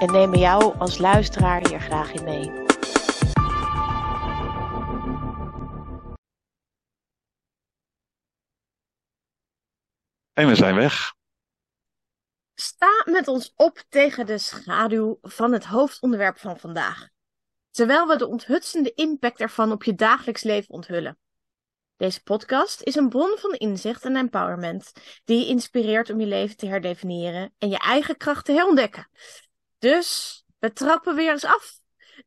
En nemen jou als luisteraar hier graag in mee. En we zijn weg. Sta met ons op tegen de schaduw van het hoofdonderwerp van vandaag. Terwijl we de onthutsende impact ervan op je dagelijks leven onthullen. Deze podcast is een bron van inzicht en empowerment die je inspireert om je leven te herdefiniëren en je eigen kracht te herontdekken. Dus we trappen weer eens af.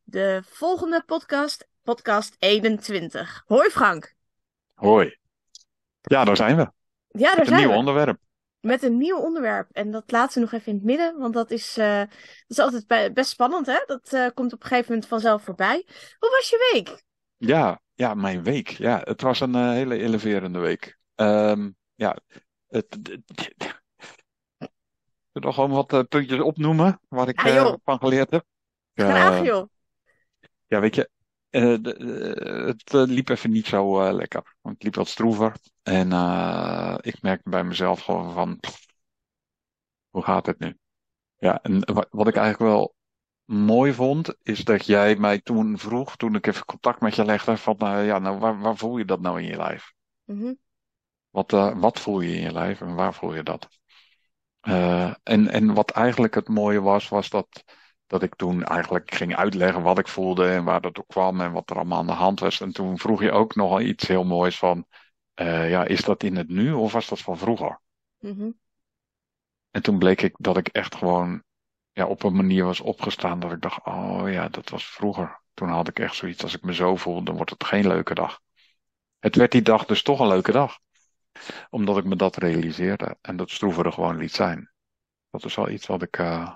De volgende podcast, podcast 21. Hoi Frank. Hoi. Ja, daar zijn we. Ja, daar Met een nieuw we. onderwerp. Met een nieuw onderwerp. En dat laten we nog even in het midden, want dat is, eh, dat is altijd be- best spannend, hè? Dat eh, komt op een gegeven moment vanzelf voorbij. Hoe was je week? Ja, ja, mijn week. Ja, het was een eh, hele eleverende week. Ehm, ja, het, het- wil nog gewoon wat eh, puntjes opnoemen waar ik Ja, eh, van geleerd heb. Graag, joh. Ja, weet je, eh, de- het liep even niet zo lekker. Want het liep wat stroever. En ik merkte bij mezelf gewoon van, pff, hoe gaat het nu? Ja, en wa- wat ik eigenlijk wel mooi vond, is dat jij mij toen vroeg, toen ik even contact met je legde, van, ja, nou, waar, waar voel je dat nou in je lijf? Mhm. Wat, wat voel je in je lijf en waar voel je dat? Eh, en, en wat eigenlijk het mooie was, was dat, dat ik toen eigenlijk ging uitleggen wat ik voelde en waar dat door kwam en wat er allemaal aan de hand was. En toen vroeg je ook nog iets heel moois van, eh, ja, is dat in het nu of was dat van vroeger? Mhm. En toen bleek ik dat ik echt gewoon ja, op een manier was opgestaan dat ik dacht, oh ja, dat was vroeger. Toen had ik echt zoiets, als ik me zo voel, dan wordt het geen leuke dag. Het werd die dag dus toch een leuke dag. Omdat ik me dat realiseerde en dat stroeven er gewoon liet zijn. Dat is wel iets wat ik, eh,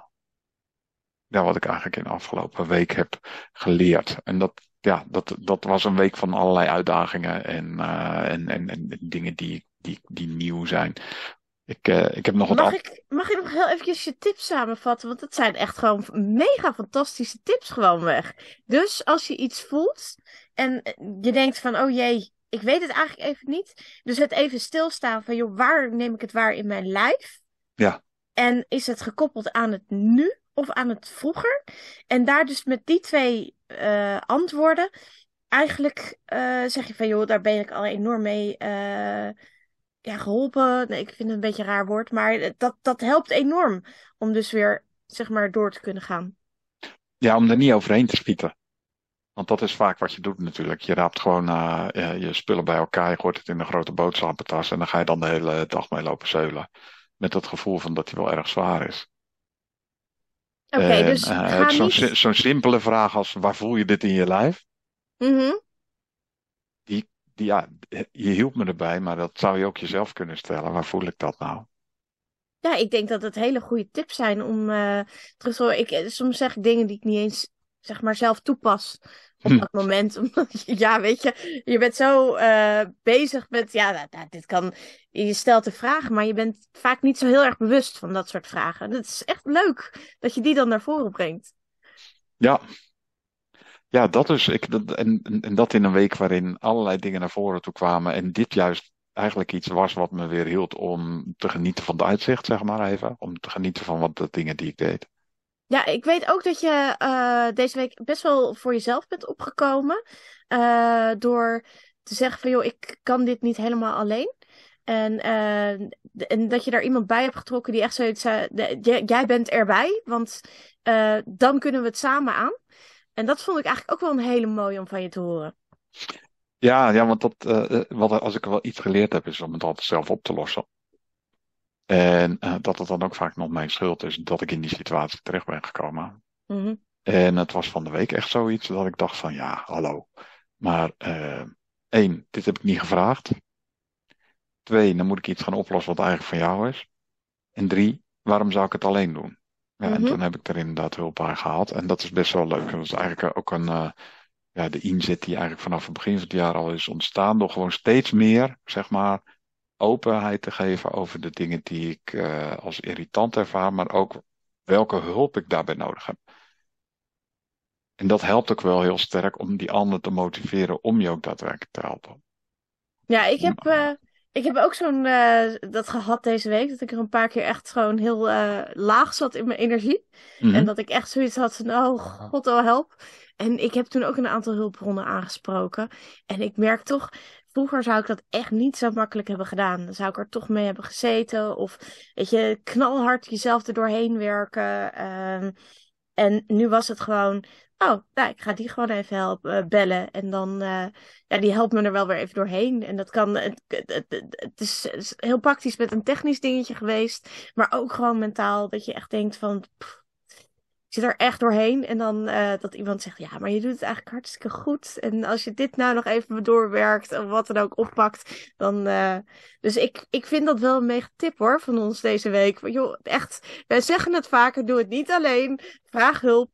ja, wat ik eigenlijk in de afgelopen week heb geleerd. En dat, ja, dat, dat was een week van allerlei uitdagingen en, eh, en, en, en dingen die, die, die nieuw zijn. Ik, eh, ik heb nog wat Mag af- ik, mag ik nog heel eventjes je tips samenvatten? Want dat zijn echt gewoon mega fantastische tips gewoon weg. Dus als je iets voelt en je denkt van, oh jee, ik weet het eigenlijk even niet. Dus het even stilstaan van, joh, waar neem ik het waar in mijn lijf? Ja. En is het gekoppeld aan het nu of aan het vroeger? En daar dus met die twee eh, antwoorden eigenlijk eh, zeg je van, joh, daar ben ik al enorm mee eh, ja, geholpen. Nee, ik vind het een beetje een raar woord, maar dat, dat helpt enorm om dus weer, zeg maar, door te kunnen gaan. Ja, om er niet overheen te schieten. Want dat is vaak wat je doet natuurlijk. Je raapt gewoon eh, je spullen bij elkaar, je gooit het in een grote boodschappentas en dan ga je dan de hele dag mee lopen zeulen. Met het gevoel van dat hij wel erg zwaar is. Oké, dus ga Zo'n niet... simpele vraag als waar voel je dit in je lijf? Mhm. Die, ja, je hielp me erbij, maar dat zou je ook jezelf kunnen stellen. Waar voel ik dat nou? Ja, ik denk dat het hele goede tips zijn om terug te horen. Ik, soms zeg ik dingen die ik niet eens, zeg maar, zelf toepas op Hm. dat moment. Omdat, ja, weet je, je bent zo eh, bezig met, ja, nou, nou, dit kan, je stelt de vragen, maar je bent vaak niet zo heel erg bewust van dat soort vragen. Het is echt leuk dat je die dan naar voren brengt. Ja, ja dat is. Ik, dat, en, en en dat in een week waarin allerlei dingen naar voren toe kwamen. En dit juist eigenlijk iets was wat me weer hield om te genieten van het uitzicht, zeg maar even. Om te genieten van wat de dingen die ik deed. Ja, ik weet ook dat je eh, deze week best wel voor jezelf bent opgekomen. eh, door te zeggen van, joh, ik kan dit niet helemaal alleen. En, eh, en dat je daar iemand bij hebt getrokken die echt zoiets zei, jij bent erbij, want dan kunnen we het samen aan. En dat vond ik eigenlijk ook wel een hele mooie om van je te horen. Ja, ja want dat, wat, als ik wel iets geleerd heb, is om het altijd zelf op te lossen. En eh, dat het dan ook vaak nog mijn schuld is dat ik in die situatie terecht ben gekomen. Mhm. En het was van de week echt zoiets dat ik dacht van ja, hallo. Maar eh, één, dit heb ik niet gevraagd. Twee, dan moet ik iets gaan oplossen wat eigenlijk van jou is. En drie, waarom zou ik het alleen doen? Ja, en Mhm. toen heb ik er inderdaad hulp bij gehad. En dat is best wel leuk. En dat is eigenlijk ook een, eh, ja, de inzet die eigenlijk vanaf het begin van het jaar al is ontstaan. Door gewoon steeds meer, zeg maar, openheid te geven over de dingen die ik eh, als irritant ervaar. Maar ook welke hulp ik daarbij nodig heb. En dat helpt ook wel heel sterk om die ander te motiveren om je ook daadwerkelijk te helpen. Ja, ik heb, eh, ik heb ook zo'n eh, dat gehad deze week. Dat ik er een paar keer echt gewoon heel laag zat in mijn energie. Mhm. En dat ik echt zoiets had van, oh god, oh help. En ik heb toen ook een aantal hulpbronnen aangesproken. En ik merk toch, vroeger zou ik dat echt niet zo makkelijk hebben gedaan. Dan zou ik er toch mee hebben gezeten. Of, weet je, knalhard jezelf er doorheen werken. Ehm, en nu was het gewoon, oh, nou, ik ga die gewoon even helpen, eh, bellen. En dan, eh, ja, die helpt me er wel weer even doorheen. En dat kan, het, het, is, heel praktisch met een technisch dingetje geweest. Maar ook gewoon mentaal, dat je echt denkt van, zit er echt doorheen. En dan eh, dat iemand zegt, ja, maar je doet het eigenlijk hartstikke goed. En als je dit nou nog even doorwerkt of wat dan ook oppakt, dan... eh, Dus ik, ik vind dat wel een mega tip hoor, van ons deze week. Want joh, echt, wij zeggen het vaker, doe het niet alleen. Vraag hulp.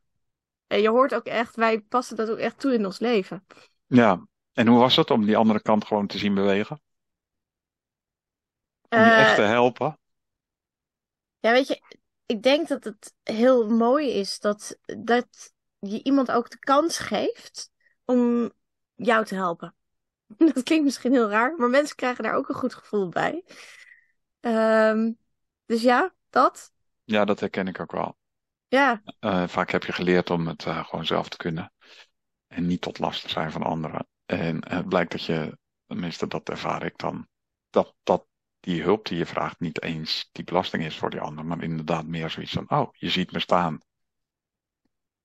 En je hoort ook echt, wij passen dat ook echt toe in ons leven. Ja, en hoe was het om die andere kant gewoon te zien bewegen? Om je Eh, echt te helpen? Ja, weet je, ik denk dat het heel mooi is dat, dat je iemand ook de kans geeft om jou te helpen. Dat klinkt misschien heel raar, maar mensen krijgen daar ook een goed gevoel bij. Ehm, dus ja, dat. Ja, dat herken ik ook wel. Ja, Eh, vaak heb je geleerd om het eh, gewoon zelf te kunnen. En niet tot last te zijn van anderen. En het blijkt dat je, tenminste dat ervaar ik dan, dat, dat die hulp die je vraagt niet eens die belasting is voor die ander. Maar inderdaad meer zoiets van, oh, je ziet me staan.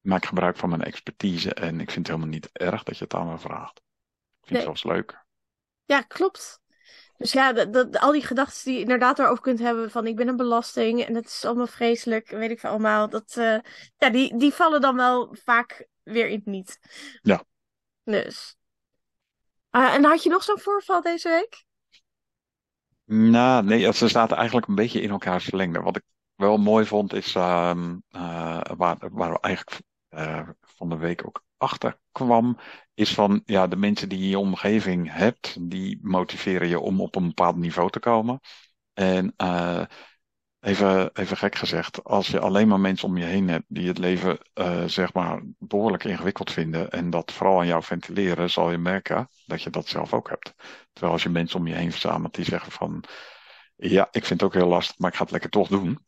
Ik maak gebruik van mijn expertise en ik vind het helemaal niet erg dat je het aan me vraagt. Ik vind Nee. het zelfs leuk. ja, klopt. Dus ja, dat, dat, al die gedachten die je inderdaad erover kunt hebben van ik ben een belasting en het is allemaal vreselijk, weet ik veel allemaal. Dat, eh, ja, die, die vallen dan wel vaak weer in het niet. Ja. Dus. Ah, en had je nog zo'n voorval deze week? Nou, nee, ze zaten eigenlijk een beetje in elkaars verlengde. Wat ik wel mooi vond is, eh, waar, waar we eigenlijk eh, van de week ook achter kwam, is van, ja, de mensen die je in je omgeving hebt, die motiveren je om op een bepaald niveau te komen. En eh, even, even gek gezegd, als je alleen maar mensen om je heen hebt die het leven, eh, zeg maar, behoorlijk ingewikkeld vinden en dat vooral aan jou ventileren, zal je merken dat je dat zelf ook hebt. Terwijl als je mensen om je heen verzamelt die zeggen van, ja, ik vind het ook heel lastig, maar ik ga het lekker toch doen,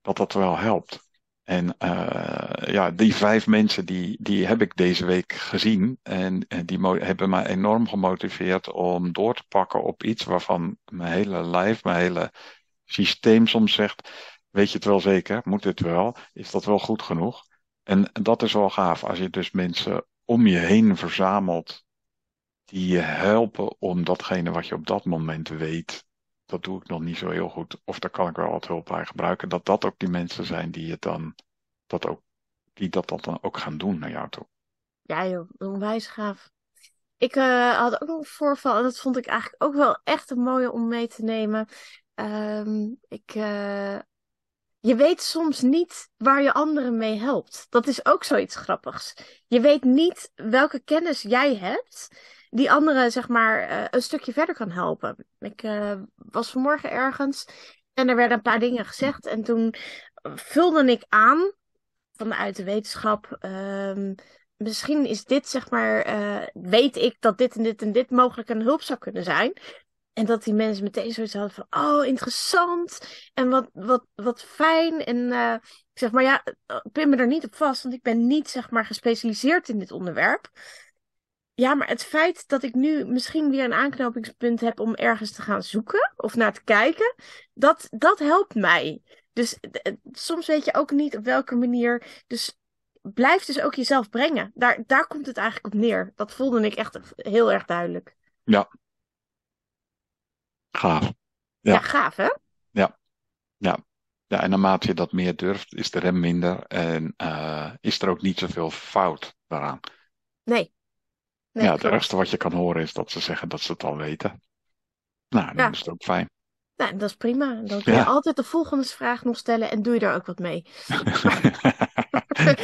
dat dat wel helpt. En eh, ja, die vijf mensen die, die heb ik deze week gezien en, en die hebben mij enorm gemotiveerd om door te pakken op iets waarvan mijn hele lijf, mijn hele systeem soms zegt, weet je het wel zeker, moet dit wel, is dat wel goed genoeg? En dat is wel gaaf, als je dus mensen om je heen verzamelt die je helpen om datgene wat je op dat moment weet, dat doe ik nog niet zo heel goed, of daar kan ik wel wat hulp bij gebruiken, dat dat ook die mensen zijn die het dan, dat ook, die dat dan ook gaan doen naar jou toe. Ja joh, onwijs gaaf. Ik eh, had ook nog een voorval en dat vond ik eigenlijk ook wel echt een mooie om mee te nemen. Ehm, ik, eh, je weet soms niet waar je anderen mee helpt. Dat is ook zoiets grappigs. Je weet niet welke kennis jij hebt die anderen zeg maar eh, een stukje verder kan helpen. Ik eh, was vanmorgen ergens en er werden een paar dingen gezegd en toen vulde ik aan vanuit de wetenschap. ehm, misschien is dit, zeg maar, weet ik dat dit en dit en dit mogelijk een hulp zou kunnen zijn. En dat die mensen meteen zoiets hadden van, oh, interessant. En wat, wat, wat fijn. En eh, ik zeg maar, ja, eh, pin me er niet op vast, want ik ben niet, zeg maar, gespecialiseerd in dit onderwerp. Ja, maar het feit dat ik nu misschien weer een aanknopingspunt heb om ergens te gaan zoeken of naar te kijken, dat, dat helpt mij. Dus eh, soms weet je ook niet op welke manier. Dus blijf dus ook jezelf brengen. Daar, daar komt het eigenlijk op neer. Dat voelde ik echt heel erg duidelijk. Gaaf. Ja, Ja. gaaf hè? Ja, en naarmate je dat meer durft, is de rem minder en eh, is er ook niet zoveel fout daaraan. Nee. Nee, ja, het ergste wat je kan horen is dat ze zeggen dat ze het al weten. Nou, dan Ja. is het ook fijn. Nou, dat is prima. Dan kun je Ja. altijd de volgende vraag nog stellen en doe je daar ook wat mee. maar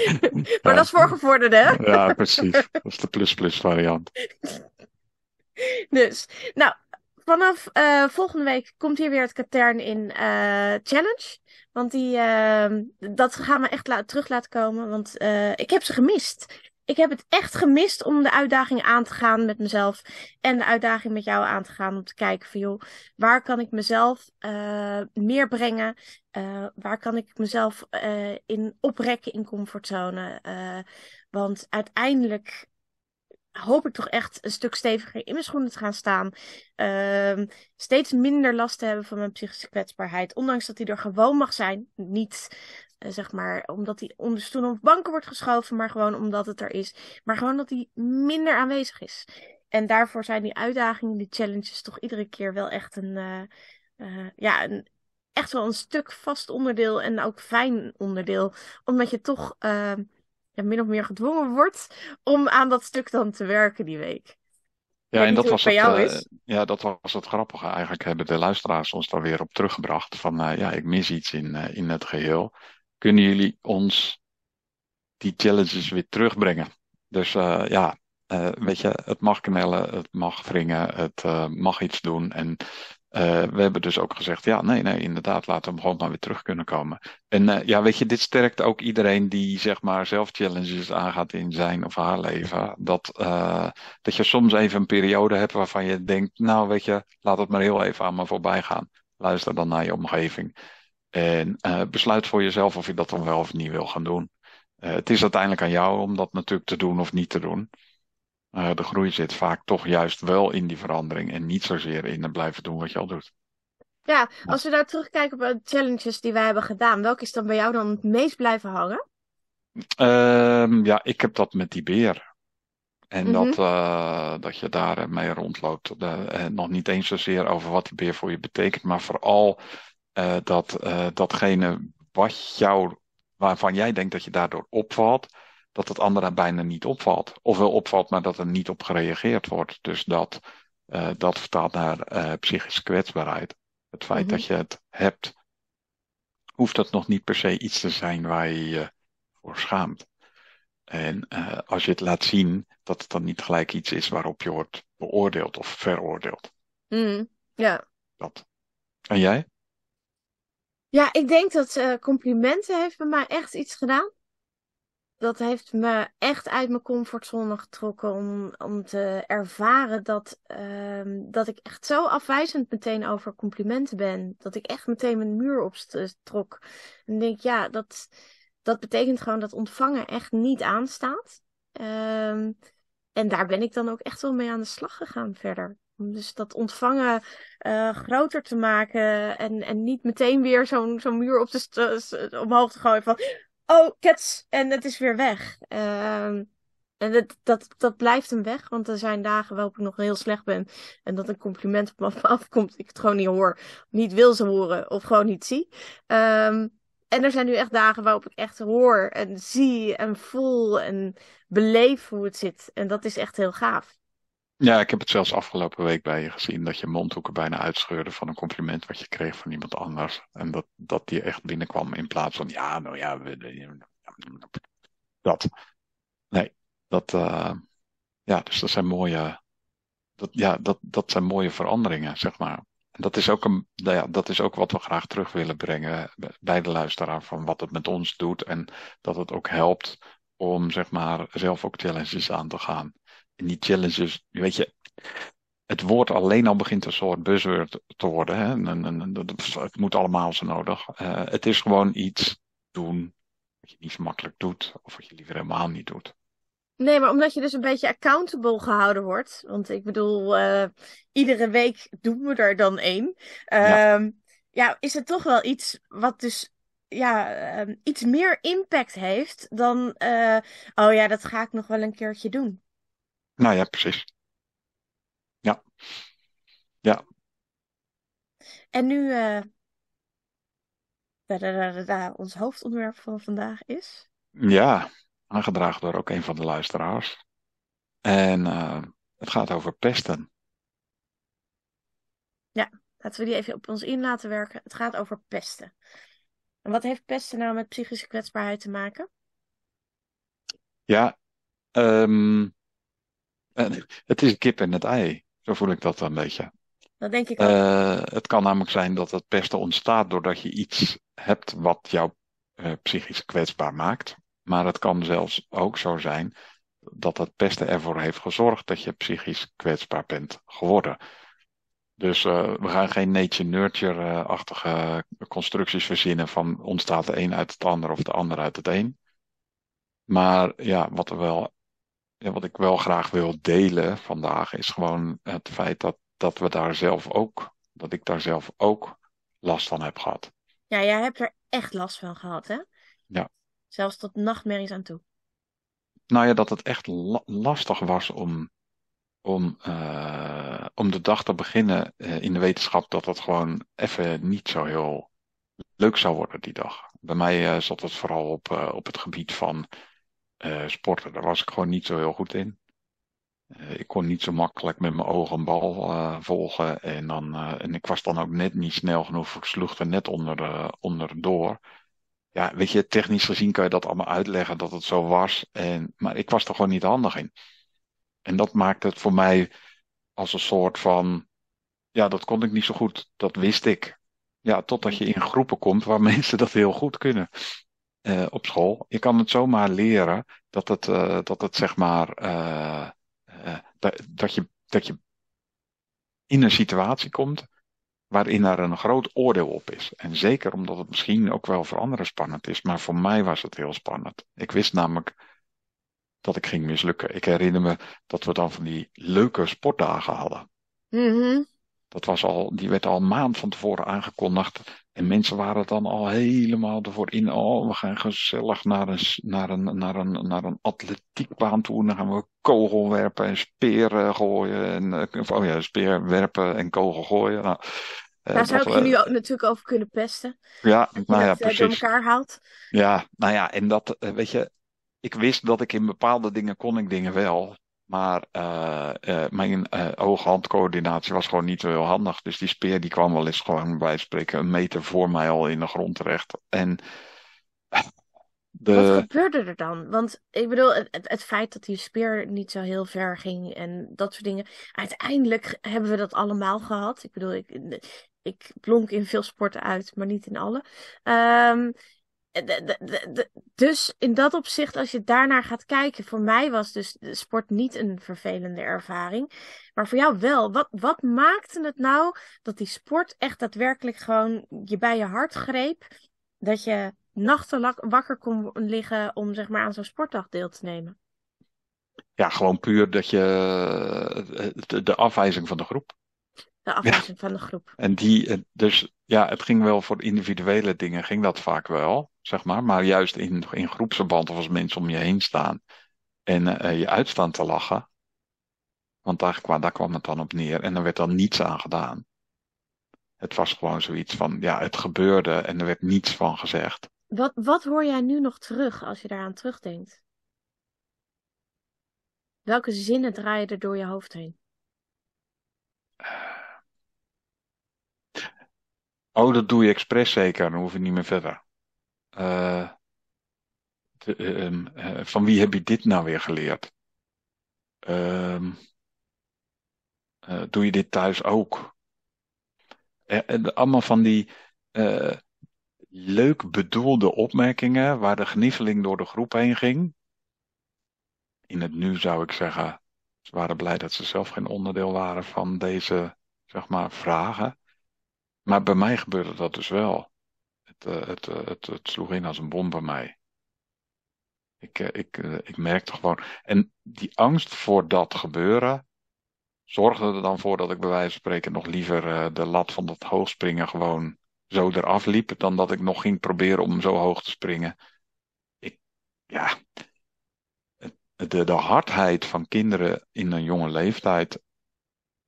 Ja. dat is voor gevorderden, hè? Ja, precies. Dat is de plus-plus variant. Dus, nou, vanaf eh, volgende week komt hier weer het Katern in eh, Challenge. Want die, ehm, dat gaan we echt terug laten komen. Want eh, ik heb ze gemist. Ik heb het echt gemist om de uitdaging aan te gaan met mezelf. En de uitdaging met jou aan te gaan. Om te kijken van joh, waar kan ik mezelf meer brengen? Waar kan ik mezelf in oprekken in comfortzone? Want uiteindelijk hoop ik toch echt een stuk steviger in mijn schoenen te gaan staan. Ehm, steeds minder last te hebben van mijn psychische kwetsbaarheid. Ondanks dat die er gewoon mag zijn. Niet eh, zeg maar omdat die onder stoelen of banken wordt geschoven, maar gewoon omdat het er is. Maar gewoon dat die minder aanwezig is. En daarvoor zijn die uitdagingen, die challenges, toch iedere keer wel echt een, eh, eh, ja, echt wel een stuk vast onderdeel en ook fijn onderdeel. Omdat je toch ehm, ja, min of meer gedwongen wordt om aan dat stuk dan te werken die week. Ja, en dat was het eh, ja, dat was het grappige. Eigenlijk hebben de luisteraars ons daar weer op teruggebracht. Van eh, ja, ik mis iets in, eh, in het geheel. Kunnen jullie ons die challenges weer terugbrengen? Dus ja, weet je, het mag knellen, het mag wringen, het mag iets doen. En eh, we hebben dus ook gezegd, ja, nee, nee, inderdaad, laten we hem gewoon maar weer terug kunnen komen. En eh, ja, weet je, dit sterkt ook iedereen die zeg maar zelf challenges aangaat in zijn of haar leven. Dat, eh, dat je soms even een periode hebt waarvan je denkt, nou weet je, laat het maar heel even aan me voorbij gaan. Luister dan naar je omgeving. En besluit voor jezelf of je dat dan wel of niet wil gaan doen. Het is uiteindelijk aan jou om dat natuurlijk te doen of niet te doen. Eh, de groei zit vaak toch juist wel in die verandering en niet zozeer in het blijven doen wat je al doet. Ja, als we daar terugkijken op de challenges die wij hebben gedaan, welke is dan bij jou dan het meest blijven hangen? Ehm, ja, ik heb dat met die beer. En Mhm. dat, eh, dat je daar mee rondloopt. De- eh, nog niet eens zozeer over wat die beer voor je betekent, maar vooral eh, dat eh, datgene wat jou, waarvan jij denkt dat je daardoor opvalt, dat het anderen bijna niet opvalt. Of wel opvalt, maar dat er niet op gereageerd wordt. Dus dat, eh, dat vertaalt naar eh, psychische kwetsbaarheid. Het feit Mhm. dat je het hebt, hoeft dat nog niet per se iets te zijn waar je je voor schaamt. En eh, als je het laat zien, dat het dan niet gelijk iets is waarop je wordt beoordeeld of veroordeeld. Mm, ja. Dat. En jij? Ja, ik denk dat complimenten heeft bij mij echt iets gedaan. Dat heeft me echt uit mijn comfortzone getrokken om, om te ervaren dat, ehm, dat ik echt zo afwijzend meteen over complimenten ben. Dat ik echt meteen mijn muur optrok. En denk, ja, dat, dat betekent gewoon dat ontvangen echt niet aanstaat. Ehm, en daar ben ik dan ook echt wel mee aan de slag gegaan verder. Om dus dat ontvangen eh, groter te maken en, en niet meteen weer zo'n zo'n muur op de omhoog te gooien van oh, cats, en het is weer weg. Ehm, en dat, dat, dat blijft hem weg, want er zijn dagen waarop ik nog heel slecht ben en dat een compliment op me afkomt, ik het gewoon niet hoor, niet wil ze horen of gewoon niet zie. Ehm, en er zijn nu echt dagen waarop ik echt hoor en zie en voel en beleef hoe het zit. En dat is echt heel gaaf. Ja, ik heb het zelfs afgelopen week bij je gezien dat je mondhoeken bijna uitscheurde van een compliment wat je kreeg van iemand anders. En dat, dat die echt binnenkwam in plaats van ja, nou ja, we- dat. Nee, dat, eh, ja, dus dat zijn mooie, dat, ja, dat, dat zijn mooie veranderingen, zeg maar. En dat is ook een, nou ja, dat is ook wat we graag terug willen brengen bij de luisteraar van wat het met ons doet en dat het ook helpt om, zeg maar, zelf ook challenges aan te gaan. En die challenges, weet je, het woord alleen al begint een soort buzzword te worden. Hè? En, en, het moet allemaal zo nodig. Eh, het is gewoon iets doen wat je niet zo makkelijk doet, of wat je liever helemaal niet doet. Nee, maar omdat je dus een beetje accountable gehouden wordt. Want ik bedoel, eh, iedere week doen we er dan één. Ja. Ehm, ja, is het toch wel iets wat dus ja, ehm, iets meer impact heeft dan, eh, oh ja, dat ga ik nog wel een keertje doen. Nou ja, precies. Ja, ja. En nu, eh, da, da, da, da, da, ons hoofdonderwerp van vandaag is. Ja, aangedragen door ook een van de luisteraars. En eh, het gaat over pesten. Laten we die even op ons in laten werken. Het gaat over pesten. En wat heeft pesten nou met psychische kwetsbaarheid te maken? Ja, ehm, eh, het is een kip en het ei. Zo voel ik dat een beetje. Dat denk ik ook. Eh, het kan namelijk zijn dat het pesten ontstaat doordat je iets hebt wat jou eh, psychisch kwetsbaar maakt. Maar het kan zelfs ook zo zijn dat het pesten ervoor heeft gezorgd dat je psychisch kwetsbaar bent geworden. Dus uh, we gaan geen nature-nurture-achtige constructies verzinnen van ontstaat de een uit het ander of de ander uit het een. Maar ja, wat, er wel, ja, wat ik wel graag wil delen vandaag is gewoon het feit dat, dat we daar zelf ook, dat ik daar zelf ook last van heb gehad. Ja, jij hebt er echt last van gehad, hè? Ja. Zelfs tot nachtmerries aan toe. Nou ja, dat het echt la lastig was om, om, uh, om de dag te beginnen uh, in de wetenschap dat het gewoon even niet zo heel leuk zou worden die dag. Bij mij uh, zat het vooral op, op het gebied van sporten. Daar was ik gewoon niet zo heel goed in. ik kon niet zo makkelijk met mijn ogen een bal volgen. En, dan, en ik was dan ook net niet snel genoeg. Ik sloeg er net onder, onder door ja, weet je, technisch gezien kan je dat allemaal uitleggen dat het zo was. En, maar ik was er gewoon niet handig in. En dat maakte het voor mij als een soort van, ja, dat kon ik niet zo goed. Dat wist ik. Ja, totdat je in groepen komt waar mensen dat heel goed kunnen. Uh, op school. Je kan het zomaar leren dat het, uh, dat het zeg maar, uh, dat, dat, je, dat je in een situatie komt waarin er een groot oordeel op is. En zeker omdat het misschien ook wel voor anderen spannend is, maar voor mij was het heel spannend. Ik wist namelijk dat ik ging mislukken. Ik herinner me dat we dan van die leuke sportdagen hadden. Mm Dat was al, die werd al een maand van tevoren aangekondigd. En mensen waren dan al helemaal ervoor in. Oh, we gaan gezellig naar een, naar een, naar een, naar een atletiekbaan toe. Dan gaan we kogel werpen en speer gooien. En, eh, oh ja, speer werpen en kogel gooien. Nou, eh, Daar zou ik je nu ook natuurlijk over kunnen pesten. Ja, dat nou ja, dat precies. door elkaar haalt. Ja, nou ja, en dat, weet je, ik wist dat ik in bepaalde dingen kon ik dingen wel. Maar uh, uh, mijn uh, oog-handcoördinatie was gewoon niet zo heel handig. Dus die speer die kwam wel eens gewoon bij spreken een meter voor mij al in de grond terecht. En. Wat gebeurde er dan? Want ik bedoel, het, het, feit dat die speer niet zo heel ver ging en dat soort dingen. Uiteindelijk hebben we dat allemaal gehad. Ik bedoel, ik, ik blonk in veel sporten uit, maar niet in alle. Um, dus in dat opzicht, als je daarnaar gaat kijken, voor mij was dus de sport niet een vervelende ervaring. Maar voor jou wel. Wat, wat maakte het nou dat die sport echt daadwerkelijk gewoon je bij je hart greep? Dat je nachten wakker kon liggen om zeg maar aan zo'n sportdag deel te nemen? Ja, gewoon puur dat je de, de afwijzing van de groep. De afwijzing ja. van de groep. En die, dus ja, het ging wel voor individuele dingen, ging dat vaak wel, zeg maar. Maar juist in, in groepsverband of als mensen om je heen staan en uh, je uitstaan te lachen. Want daar, kwam, daar kwam het dan op neer en er werd dan niets aan gedaan. Het was gewoon zoiets van, ja, het gebeurde en er werd niets van gezegd. Wat, wat hoor jij nu nog terug als je daaraan terugdenkt? Welke zinnen draaien er door je hoofd heen? Oh, dat doe je expres zeker, dan hoef je niet meer verder. Uh, de, uh, uh, van wie heb je dit nou weer geleerd? Ehm, doe je dit thuis ook? allemaal van die leuk bedoelde opmerkingen waar de genieveling door de groep heen ging. In het nu zou ik zeggen, ze waren blij dat ze zelf geen onderdeel waren van deze, zeg maar, vragen. Maar bij mij gebeurde dat dus wel. Het, uh, het, uh, het, het, sloeg in als een bom bij mij. Ik, uh, ik, ik merkte gewoon. En die angst voor dat gebeuren zorgde er dan voor dat ik bij wijze van spreken nog liever de lat van dat hoogspringen gewoon zo eraf liep. Dan dat ik nog ging proberen om zo hoog te springen. Ik, ja. De, de hardheid van kinderen in een jonge leeftijd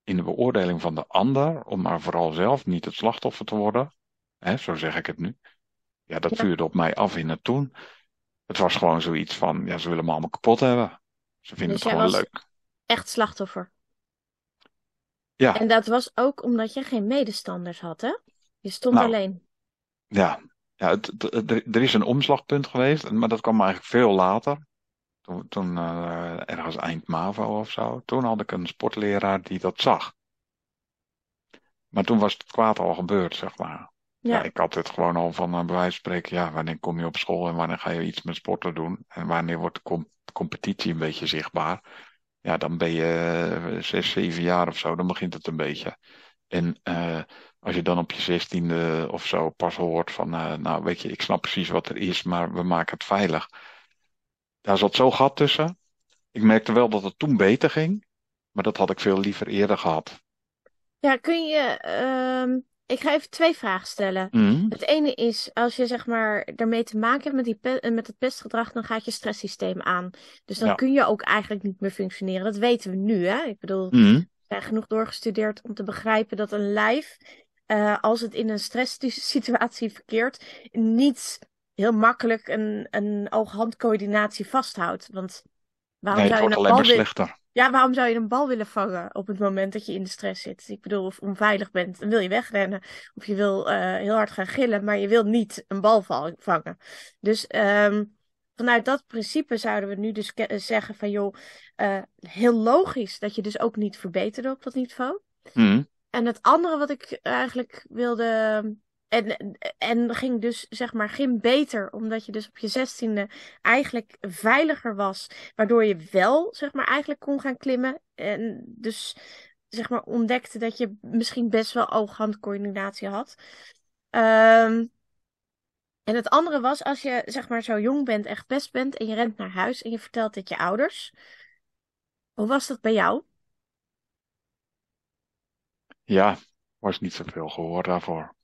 in de beoordeling van de ander, om maar vooral zelf niet het slachtoffer te worden. Hè, zo zeg ik het nu. Ja, dat ja. vuurde op mij af in het toen. Het was gewoon zoiets van, ja, ze willen me allemaal kapot hebben. Ze vinden dus het gewoon leuk. Echt slachtoffer? Ja, En dat was ook omdat je geen medestanders had, hè? Je stond nou, alleen. ja. Ja, het, het- het- er is een omslagpunt geweest, maar dat kwam eigenlijk veel later. Toen, toen eh, ergens eind MAVO of zo. Toen had ik een sportleraar die dat zag. Maar toen was het kwaad al gebeurd, zeg maar. Ja, Ja, ik had het gewoon al van eh, bij wijze van spreken, ja, wanneer kom je op school en wanneer ga je iets met sporten doen? En wanneer wordt de com- competitie een beetje zichtbaar? Ja, dan ben je eh, zes, zeven jaar of zo, dan begint het een beetje. En eh, als je dan op je zestiende of zo pas hoort van, eh, nou weet je, ik snap precies wat er is, maar we maken het veilig. Daar zat zo gat tussen. Ik merkte wel dat het toen beter ging, maar dat had ik veel liever eerder gehad. ja kun je. ehm, ik ga even twee vragen stellen. Mhm. Het ene is, als je zeg maar daarmee te maken hebt met, die pe- met het pestgedrag, dan gaat je stresssysteem aan. Dus dan Ja. kun je ook eigenlijk niet meer functioneren. Dat weten we nu, hè? Ik bedoel, Mhm. we zijn genoeg doorgestudeerd om te begrijpen dat een lijf, eh, als het in een stresssituatie verkeert, niet heel makkelijk een, een oog-handcoördinatie vasthoudt. Want waarom Nee, zou je een bal willen... Ja, waarom zou je een bal willen vangen op het moment dat je in de stress zit? Ik bedoel, of onveilig bent, dan wil je wegrennen. Of je wil eh, heel hard gaan gillen, maar je wil niet een bal vangen. Dus ehm, vanuit dat principe zouden we nu dus ke- zeggen van joh, eh, heel logisch dat je dus ook niet verbeterde op dat niveau. Mhm. En het andere wat ik eigenlijk wilde. En, en ging dus, zeg maar, ging beter, omdat je dus op je zestiende eigenlijk veiliger was. Waardoor je wel, zeg maar, eigenlijk kon gaan klimmen. En dus, zeg maar, ontdekte dat je misschien best wel oog-handcoördinatie had. Ehm, en het andere was, als je, zeg maar, zo jong bent en gepest bent en je rent naar huis en je vertelt dit je ouders. Hoe was dat bij jou? Ja, was niet zoveel gehoor daarvoor.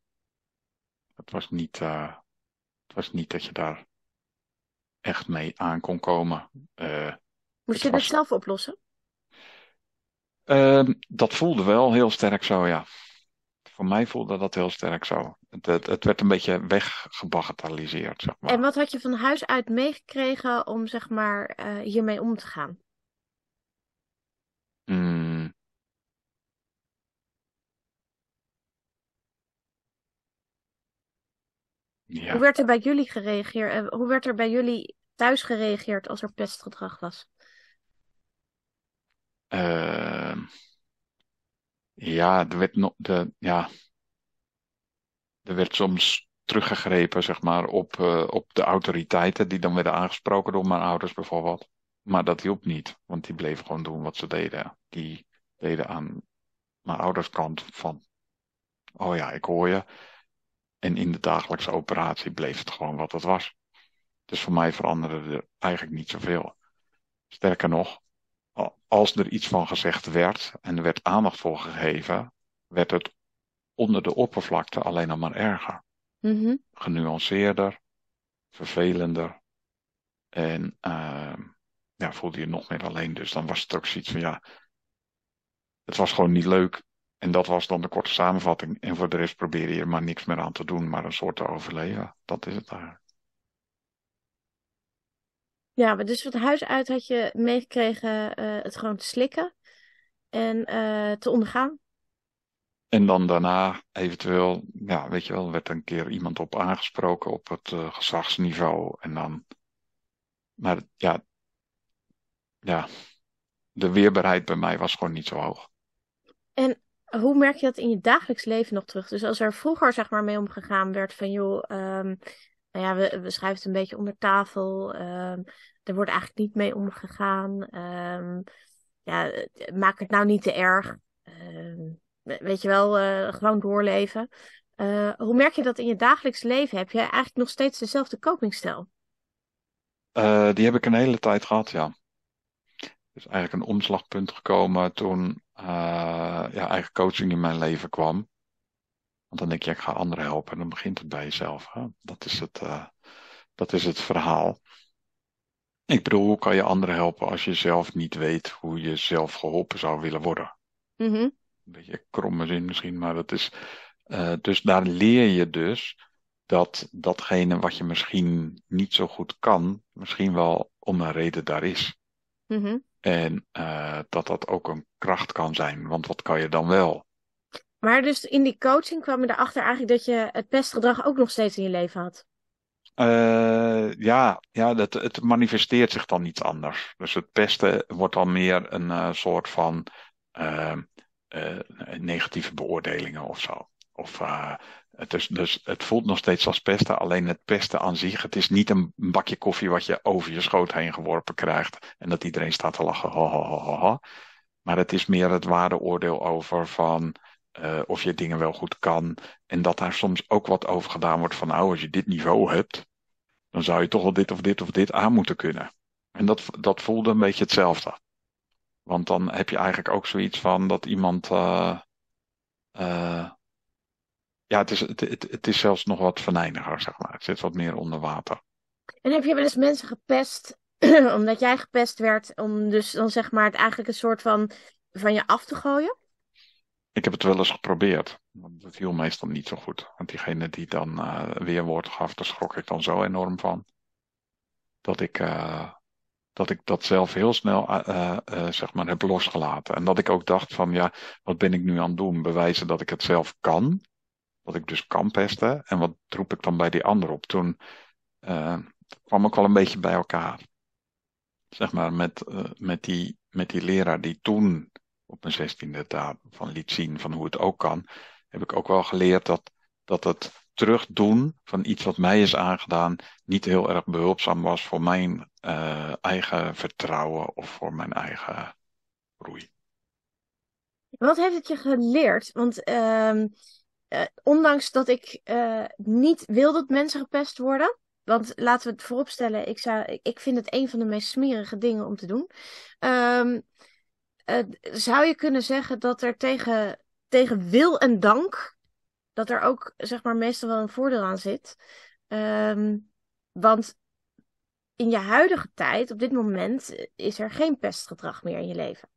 Het was niet, eh, het was niet dat je daar echt mee aan kon komen. Eh, Moest je was, zelf oplossen? Ehm, dat voelde wel heel sterk zo, ja. Voor mij voelde dat heel sterk zo. Het, het, het werd een beetje weggebagatelliseerd, zeg En maar. wat had je van huis uit meegekregen om zeg maar eh, hiermee om te gaan? Mm, Hoe werd er bij jullie gereageerd? eh, hoe werd er bij jullie thuis gereageerd als er pestgedrag was? Ehm, ja, er werd, de, ja, er werd soms teruggegrepen, zeg maar, op, eh, op de autoriteiten die dan werden aangesproken door mijn ouders bijvoorbeeld. Maar dat hielp niet, want die bleven gewoon doen wat ze deden. Die deden aan mijn ouders kant van, oh ja, ik hoor je. En in de dagelijkse operatie bleef het gewoon wat het was. Dus voor mij veranderde er eigenlijk niet zoveel. Sterker nog, als er iets van gezegd werd en er werd aandacht voor gegeven, werd het onder de oppervlakte alleen nog maar erger. Mhm. Genuanceerder, vervelender en ehm, ja, voelde je nog meer alleen. Dus dan was het ook zoiets van ja, het was gewoon niet leuk. En dat was dan de korte samenvatting. En voor de rest probeer je er maar niks meer aan te doen, maar een soort te overleven. Dat is het eigenlijk. Ja, maar dus van huis uit had je meegekregen eh, het gewoon te slikken en eh, te ondergaan. En dan daarna eventueel, ja, weet je wel, werd een keer iemand op aangesproken op het eh, gezagsniveau. En dan, maar ja, ja, de weerbaarheid bij mij was gewoon niet zo hoog. En hoe merk je dat in je dagelijks leven nog terug? Dus als er vroeger zeg maar mee omgegaan werd van joh, ehm, nou ja, we, we het een beetje onder tafel. ehm, er wordt eigenlijk niet mee omgegaan. ehm, ja, maak het nou niet te erg. weet je wel, eh, gewoon doorleven. Eh, hoe merk je dat in je dagelijks leven? Heb je eigenlijk nog steeds dezelfde copingstijl? Eh, die heb ik een hele tijd gehad, ja. Dus eigenlijk een omslagpunt gekomen toen ja, eigen coaching in mijn leven kwam. Want dan denk je, ik ga anderen helpen. En dan begint het bij jezelf. Hè? Dat is het, eh, dat is het verhaal. Ik bedoel, hoe kan je anderen helpen als je zelf niet weet hoe je zelf geholpen zou willen worden? Mhm. Een beetje kromme zin misschien, maar dat is. eh, dus daar leer je dus dat datgene wat je misschien niet zo goed kan, misschien wel om een reden daar is. Mhm. En uh, dat dat ook een kracht kan zijn, want wat kan je dan wel? Maar dus in die coaching kwam je erachter eigenlijk dat je het pestgedrag ook nog steeds in je leven had? Uh, ja, ja dat, het manifesteert zich dan iets anders. Dus het pesten wordt dan meer een uh, soort van negatieve beoordelingen of zo. Of het, is, dus het voelt nog steeds als pesten, alleen het pesten aan zich, het is niet een bakje koffie wat je over je schoot heen geworpen krijgt en dat iedereen staat te lachen, ha, ha, ha. Maar het is meer het waardeoordeel over van uh, of je dingen wel goed kan en dat daar soms ook wat over gedaan wordt van, nou, als je dit niveau hebt, dan zou je toch wel dit of dit of dit aan moeten kunnen. En dat, dat voelde een beetje hetzelfde. Want dan heb je eigenlijk ook zoiets van dat iemand. Uh, ja, het is, het, het, het is zelfs nog wat venijniger, zeg maar. Het zit wat meer onder water. En heb je wel eens mensen gepest omdat jij gepest werd, om dus dan zeg maar het eigenlijk een soort van van je af te gooien? Ik heb het wel eens geprobeerd. Dat viel meestal niet zo goed. Want diegene die dan uh, weerwoord gaf, daar schrok ik dan zo enorm van. Dat ik, uh, dat, ik dat zelf heel snel uh, zeg maar heb losgelaten. En dat ik ook dacht van ja, wat ben ik nu aan het doen? Bewijzen dat ik het zelf kan dat ik dus kan pesten. En wat roep ik dan bij die ander op? Toen uh, kwam ik wel een beetje bij elkaar. Zeg maar met, uh, met, die, met die leraar die toen op mijn zestiende daarvan liet zien van hoe het ook kan, heb ik ook wel geleerd dat, dat het terugdoen van iets wat mij is aangedaan niet heel erg behulpzaam was voor mijn uh, eigen vertrouwen of voor mijn eigen groei. Wat heeft het je geleerd? Want uh, uh, ondanks dat ik uh, niet wil dat mensen gepest worden. Want laten we het vooropstellen, ik, zou, ik vind het een van de meest smerige dingen om te doen. Um, uh, zou je kunnen zeggen dat er tegen, tegen wil en dank, dat er ook zeg maar meestal wel een voordeel aan zit. Um, want in je huidige tijd, op dit moment, is er geen pestgedrag meer in je leven.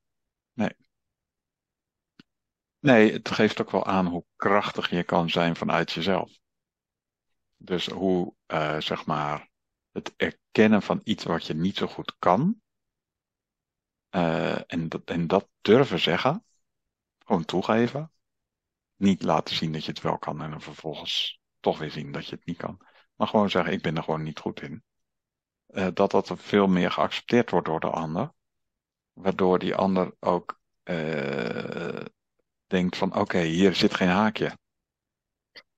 Nee. Nee, het geeft ook wel aan hoe krachtig je kan zijn vanuit jezelf. Dus hoe, uh, zeg maar, het erkennen van iets wat je niet zo goed kan. Uh, en, dat, en dat durven zeggen. Gewoon toegeven. Niet laten zien dat je het wel kan en dan vervolgens toch weer zien dat je het niet kan. Maar gewoon zeggen, ik ben er gewoon niet goed in. Uh, dat dat veel meer geaccepteerd wordt door de ander. Waardoor die ander ook denkt van oké, hier zit geen haakje.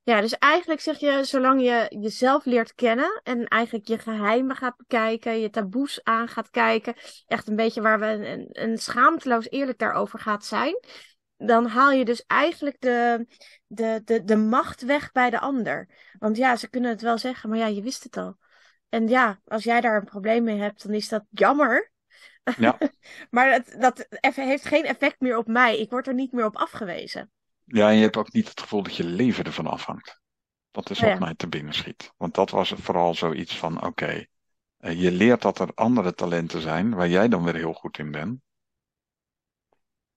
Ja, dus eigenlijk zeg je, zolang je jezelf leert kennen en eigenlijk je geheimen gaat bekijken, je taboes aan gaat kijken, echt een beetje waar we een, een schaamteloos eerlijk daarover gaat zijn, dan haal je dus eigenlijk de, de, de, de macht weg bij de ander. Want ja, ze kunnen het wel zeggen, maar ja, je wist het al. En ja, als jij daar een probleem mee hebt, dan is dat jammer. Ja. maar dat, dat heeft geen effect meer op mij. Ik word er niet meer op afgewezen. Ja, en je hebt ook niet het gevoel dat je leven ervan afhangt. Dat is wat mij te binnen schiet. Want dat was vooral zoiets van: oké, okay, eh, je leert dat er andere talenten zijn waar jij dan weer heel goed in bent.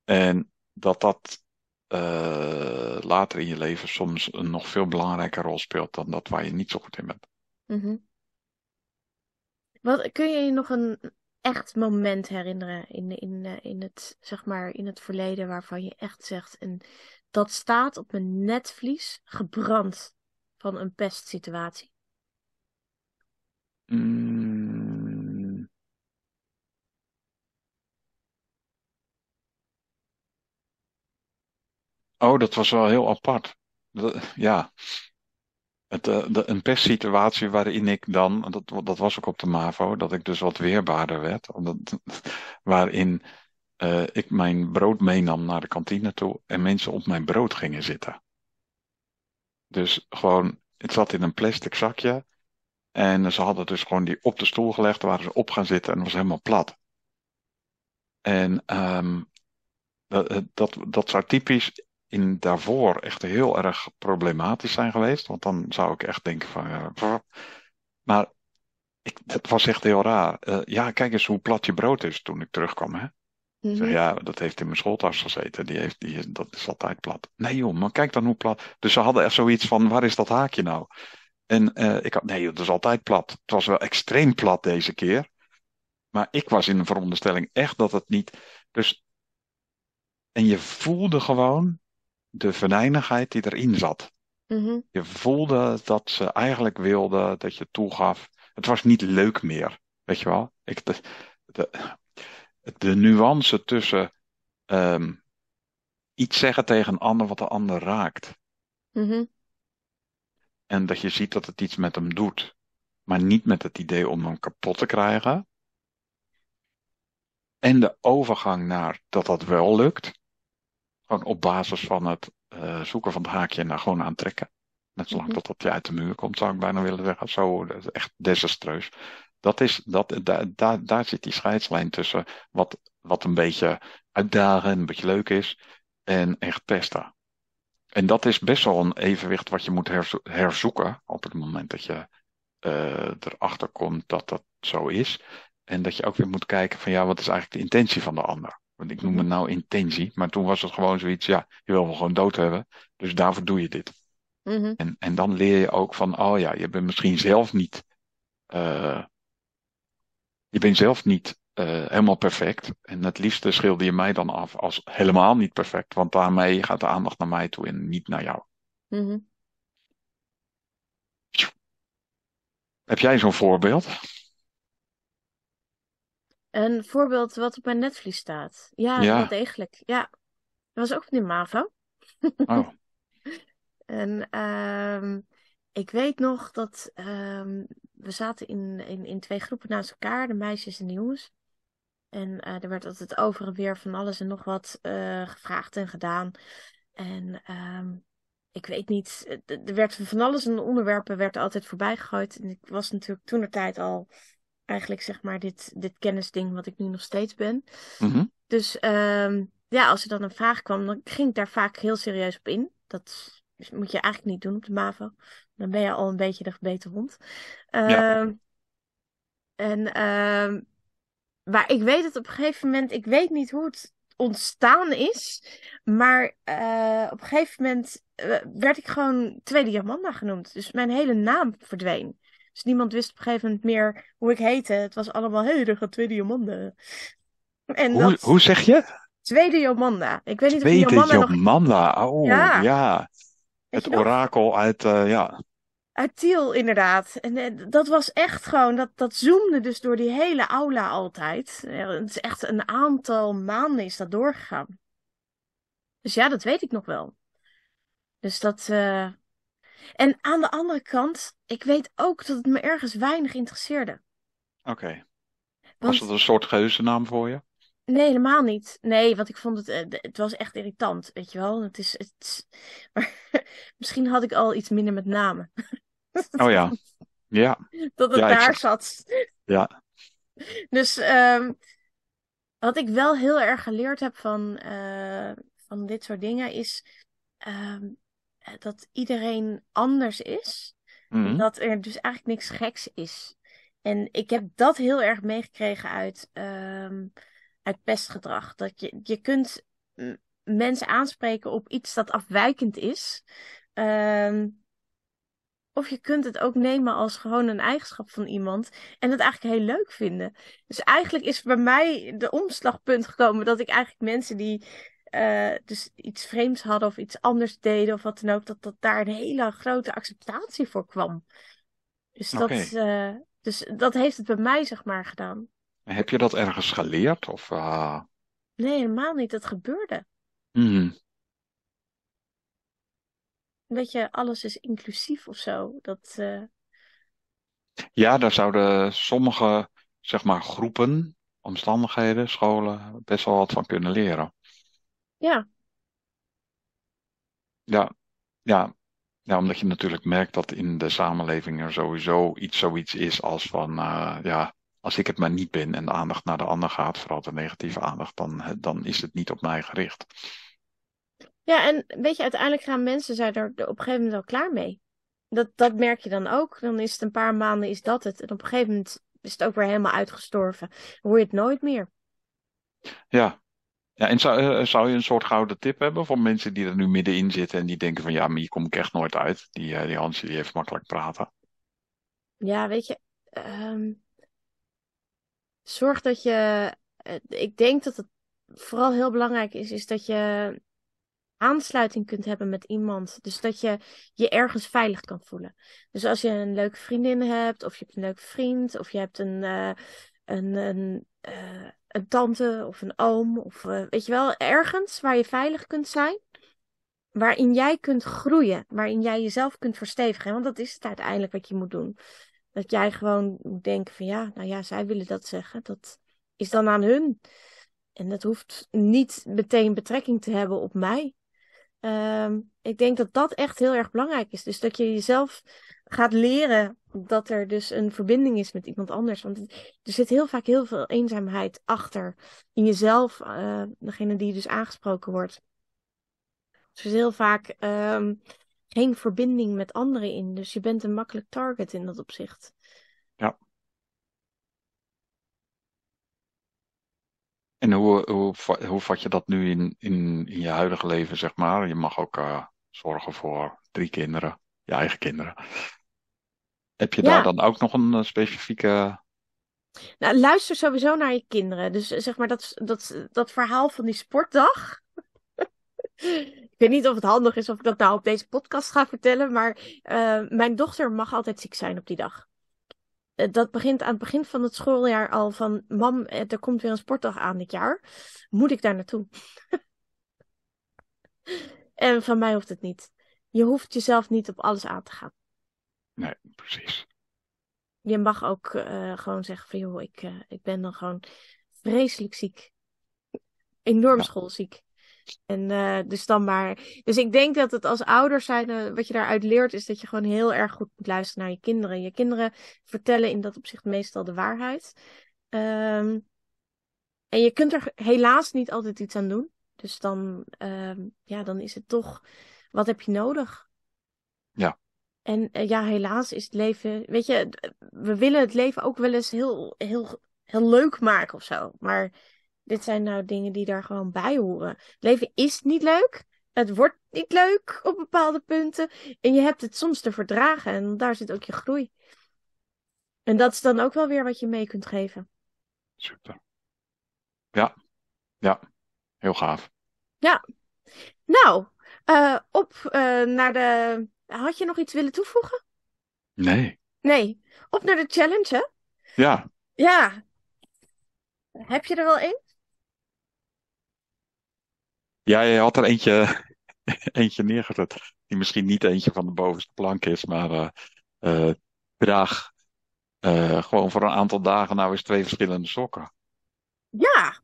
En dat dat uh, later in je leven soms een nog veel belangrijke rol speelt dan dat waar je niet zo goed in bent. Mm -hmm. Wat, kun je nog een echt moment herinneren in, in, eh, in, het, zeg maar, in het verleden waarvan je echt zegt, en dat staat op mijn netvlies gebrand van een pestsituatie? Mm. Oh, dat was wel heel apart. Ja, het, eh, de, een pestsituatie waarin ik dan, dat, dat was ook op de MAVO, dat ik dus wat weerbaarder werd. Omdat, waarin uh, ik mijn brood meenam naar de kantine toe en mensen op mijn brood gingen zitten. Dus gewoon, het zat in een plastic zakje. En ze hadden dus gewoon die op de stoel gelegd, waar ze op gaan zitten en was helemaal plat. En um, dat, dat, dat zou typisch in daarvoor echt heel erg problematisch zijn geweest. Want dan zou ik echt denken van. Uh, maar ik, het was echt heel raar. Uh, ja, kijk eens hoe plat je brood is toen ik terugkwam. Hè? Mm -hmm. zeg, ja, dat heeft in mijn schooltas gezeten. Die heeft, die, dat is altijd plat. Nee joh, maar kijk dan hoe plat. Dus ze hadden echt zoiets van, waar is dat haakje nou? En uh, ik had, nee joh, dat is altijd plat. Het was wel extreem plat deze keer. Maar ik was in de veronderstelling echt dat het niet. Dus, en je voelde gewoon de venijnigheid die erin zat. Mhm. Je voelde dat ze eigenlijk wilde dat je toegaf. Het was niet leuk meer. Weet je wel? Ik, de, de, de nuance tussen ehm, iets zeggen tegen een ander wat de ander raakt. Mhm. En dat je ziet dat het iets met hem doet. Maar niet met het idee om hem kapot te krijgen. En de overgang naar dat dat wel lukt. Gewoon op basis van het eh, zoeken van het haakje en daar gewoon aantrekken. Net zolang Mhm. tot dat je uit de muur komt, zou ik bijna willen zeggen. Zo, dat is echt desastreus. Dat is, dat, daar, daar, daar zit die scheidslijn tussen wat, wat een beetje uitdagen en een beetje leuk is. En echt pesten. En dat is best wel een evenwicht wat je moet herzo- herzoeken op het moment dat je eh, erachter komt dat dat zo is. En dat je ook weer moet kijken van ja, wat is eigenlijk de intentie van de ander? Want ik noem het nou intentie, maar toen was het gewoon zoiets, ja, je wil me gewoon dood hebben, dus daarvoor doe je dit. Mhm. En, en dan leer je ook van, oh ja, je bent misschien zelf niet, eh, je bent zelf niet eh, helemaal perfect. En het liefste schilder je mij dan af als helemaal niet perfect, want daarmee gaat de aandacht naar mij toe en niet naar jou. Mhm. Heb jij zo'n voorbeeld? Een voorbeeld wat op mijn netvlies staat. Ja, Ja. wel degelijk. Ja, dat was ook van de MAVO. Oh, En ehm, ik weet nog dat ehm, we zaten in, in, in twee groepen naast elkaar, de meisjes en de jongens. En eh, er werd altijd over en weer van alles en nog wat eh, gevraagd en gedaan. En ehm, ik weet niet, eh, er werd van alles en onderwerpen werd er altijd voorbij gegooid. En ik was natuurlijk toen de tijd al eigenlijk zeg maar dit, dit kennisding wat ik nu nog steeds ben. mhm. Dus ehm, ja, als er dan een vraag kwam, dan ging ik daar vaak heel serieus op in. Dat moet je eigenlijk niet doen op de MAVO. Dan ben je al een beetje de gebeten hond. Ja. Ehm, en, ehm, maar ik weet het op een gegeven moment, ik weet niet hoe het ontstaan is. Maar eh, op een gegeven moment eh, werd ik gewoon Tweede Jamanda genoemd. Dus mijn hele naam verdween. Dus niemand wist op een gegeven moment meer hoe ik heette. Het was allemaal, hé, hey, er gaat Tweede Jomanda. En Hoe, dat hoe zeg je? Tweede Jomanda. Ik weet niet of die Tweede Jomanda nog Jomanda. Oh, Ja. Het nog? orakel uit, eh, ja. uit Tiel, inderdaad. En eh, dat was echt gewoon, dat, dat zoomde dus door die hele aula altijd. Het is echt een aantal maanden is dat doorgegaan. Dus ja, dat weet ik nog wel. Dus dat. eh, En aan de andere kant, ik weet ook dat het me ergens weinig interesseerde. Oké. Was het een soort geuzennaam voor je? nee, helemaal niet. Nee, want ik vond het, eh, het was echt irritant, weet je wel. Het is, het is- Maar misschien had ik al iets minder met namen. Oh ja. Ja. Dat het Ja, daar zat. Ja. Dus ehm, wat ik wel heel erg geleerd heb van, eh, van dit soort dingen is ehm, dat iedereen anders is. Mhm. Dat er dus eigenlijk niks geks is. En ik heb dat heel erg meegekregen uit, ehm, uit pestgedrag. Dat je, je kunt mensen aanspreken op iets dat afwijkend is. Ehm, of je kunt het ook nemen als gewoon een eigenschap van iemand en het eigenlijk heel leuk vinden. Dus eigenlijk is bij mij de omslagpunt gekomen dat ik eigenlijk mensen die eh, dus iets vreemds hadden of iets anders deden of wat dan ook, dat, dat daar een hele grote acceptatie voor kwam. Dus dat, eh, dus dat heeft het bij mij zeg maar gedaan. Heb je dat ergens geleerd? Of, eh, Nee, helemaal niet. Dat gebeurde. mhm. Weet je, alles is inclusief of zo. Dat, Ja, daar zouden sommige, zeg maar, groepen, omstandigheden, scholen best wel wat van kunnen leren. Ja, Ja, ja. Ja, omdat je natuurlijk merkt dat in de samenleving er sowieso iets zoiets is als van, eh, ja, als ik het maar niet ben en de aandacht naar de ander gaat, vooral de negatieve aandacht, dan, dan is het niet op mij gericht. Ja, en weet je, uiteindelijk gaan mensen zijn er op een gegeven moment wel klaar mee. Dat, dat merk je dan ook. Dan is het een paar maanden, is dat het. En op een gegeven moment is het ook weer helemaal uitgestorven. Dan hoor je het nooit meer. Ja. Ja, en zou, eh, zou je een soort gouden tip hebben voor mensen die er nu middenin zitten en die denken van, ja, maar hier kom ik echt nooit uit. Die, eh, die Hansje, die heeft makkelijk praten. Ja, weet je, ehm, Zorg dat je, eh, ik denk dat het vooral heel belangrijk is, is dat je aansluiting kunt hebben met iemand. Dus dat je je ergens veilig kan voelen. Dus als je een leuke vriendin hebt, of je hebt een leuke vriend, of je hebt een, een, een, uh, een tante of een oom, of uh, weet je wel, ergens waar je veilig kunt zijn. Waarin jij kunt groeien, waarin jij jezelf kunt verstevigen. Want dat is het uiteindelijk wat je moet doen. Dat jij gewoon moet denken van ja, nou ja, zij willen dat zeggen. Dat is dan aan hun. En dat hoeft niet meteen betrekking te hebben op mij. Um, ik denk dat dat echt heel erg belangrijk is. Dus dat je jezelf gaat leren dat er dus een verbinding is met iemand anders. Want er zit heel vaak heel veel eenzaamheid achter in jezelf, uh, degene die dus aangesproken wordt. Dus er is heel vaak um, geen verbinding met anderen in. Dus je bent een makkelijk target in dat opzicht. Ja. En hoe, hoe, hoe vat je dat nu in, in, in je huidige leven, zeg maar? Je mag ook uh, zorgen voor drie kinderen, je eigen kinderen. Heb je ja. daar dan ook nog een uh, specifieke. Nou, luister sowieso naar je kinderen. Dus zeg maar dat, dat, dat verhaal van die sportdag. ik weet niet of het handig is of ik dat nou op deze podcast ga vertellen. Maar uh, mijn dochter mag altijd ziek zijn op die dag. Eh, dat begint aan het begin van het schooljaar al van... Mam, eh, er komt weer een sportdag aan dit jaar. Moet ik daar naartoe? en van mij hoeft het niet. Je hoeft jezelf niet op alles aan te gaan. Nee, precies. Je mag ook uh, gewoon zeggen van... joh, ik, uh, ik ben dan gewoon vreselijk ziek. Enorm ja. schoolziek. En uh, dus dan maar. Dus ik denk dat het als ouder zijn, wat je daaruit leert, is dat je gewoon heel erg goed moet luisteren naar je kinderen. Je kinderen vertellen in dat opzicht meestal de waarheid. Um, en je kunt er helaas niet altijd iets aan doen. Dus dan, um, ja, dan is het toch, wat heb je nodig? Ja. En uh, ja, helaas is het leven, weet je, we willen het leven ook wel eens heel, heel, heel leuk maken of zo. Maar dit zijn nou dingen die daar gewoon bij horen. Het leven is niet leuk. Het wordt niet leuk op bepaalde punten. En je hebt het soms te verdragen. En daar zit ook je groei. En dat is dan ook wel weer wat je mee kunt geven. Super. Ja, ja, heel gaaf. Ja. Nou, uh, op uh, naar de. Had je nog iets willen toevoegen? Nee. Nee. Op naar de challenge, hè? Ja. Ja. Heb je er wel één? Ja, je had er eentje, eentje neergezet. Die misschien niet eentje van de bovenste plank is, maar uh, uh, draag uh, gewoon voor een aantal dagen nou eens twee verschillende sokken. Ja.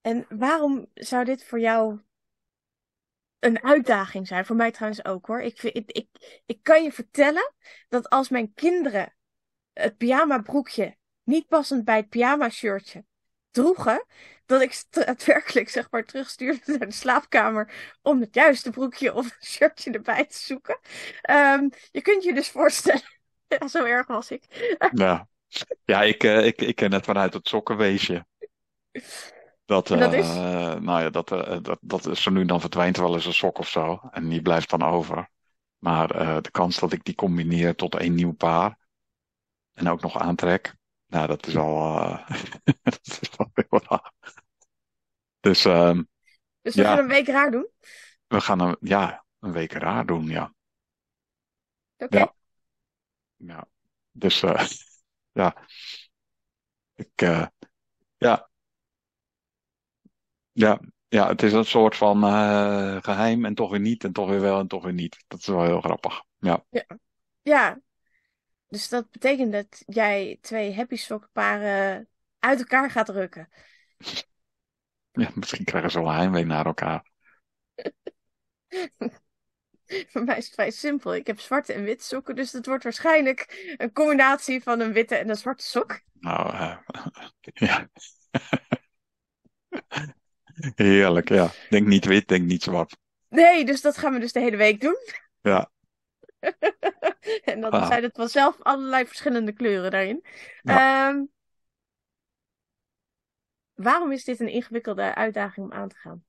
En waarom zou dit voor jou een uitdaging zijn? Voor mij trouwens ook hoor. Ik, ik, ik, ik kan je vertellen dat als mijn kinderen het pyjama broekje niet passend bij het pyjama shirtje droegen, dat ik daadwerkelijk zeg maar terugstuurde naar de slaapkamer om het juiste broekje of shirtje erbij te zoeken. Um, je kunt je dus voorstellen, ja, zo erg was ik. ja, ja ik, uh, ik, ik ken het vanuit het sokkenweesje. Dat, dat is? Uh, nou ja, dat, dat, dat is zo nu dan verdwijnt wel eens een sok of zo. En die blijft dan over. Maar de kans dat ik die combineer tot één nieuw paar. En ook nog aantrek. Nou, dat is al, dat is al heel raar. Dus, uh, dus we ja, gaan een week raar doen? We gaan een, ja, een week raar doen, ja. Oké. Okay. Ja. ja. Dus, uh, ja. Ik, uh, ja. Ja, ja, het is een soort van uh, geheim en toch weer niet en toch weer wel en toch weer niet. Dat is wel heel grappig. Ja. Ja, ja dus dat betekent dat jij twee happy sokkenparen uit elkaar gaat rukken. Ja, misschien krijgen ze wel heimwee naar elkaar. Voor mij is het vrij simpel. Ik heb zwarte en witte sokken, dus het wordt waarschijnlijk een combinatie van een witte en een zwarte sok. Nou, uh, ja. Heerlijk, ja. Denk niet wit, denk niet zwart. Nee, dus dat gaan we dus de hele week doen. Ja. en dan ah. zijn het vanzelf allerlei verschillende kleuren daarin. Ja. Um, waarom is dit een ingewikkelde uitdaging om aan te gaan?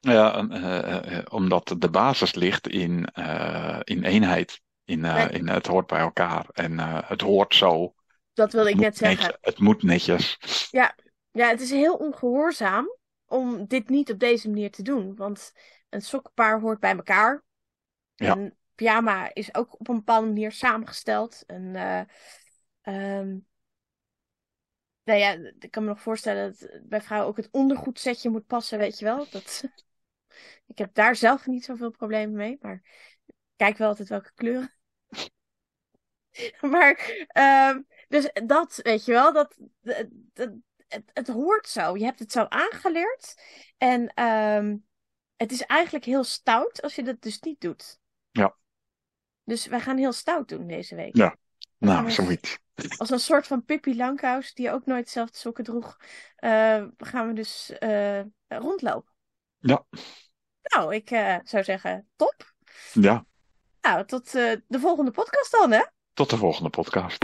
Ja, uh, uh, omdat de basis ligt in, uh, in eenheid. In, nee. in het hoort bij elkaar. En het hoort zo. Dat wilde ik net zeggen. netjes- het moet netjes. Ja, het is heel ongehoorzaam om dit niet op deze manier te doen. Want een sokkenpaar hoort bij elkaar. Ja. Een pyjama is ook op een bepaalde manier samengesteld. En, nou ja, ik kan me nog voorstellen dat bij vrouwen ook het ondergoedsetje moet passen, weet je wel. Dat, ik heb daar zelf niet zoveel problemen mee, maar ik kijk wel altijd welke kleuren. Maar, ehm, dus dat, weet je wel, dat- het, het hoort zo. Je hebt het zo aangeleerd. En ehm, het is eigenlijk heel stout als je dat dus niet doet. Ja. Dus wij gaan heel stout doen deze week. Ja. Nou, zoiets. Als een soort van Pippi Langkous, die ook nooit dezelfde sokken droeg, eh, gaan we dus eh, rondlopen. Ja. Nou, ik eh, zou zeggen, top. Ja, Nou, tot de volgende podcast dan, hè? tot de volgende podcast.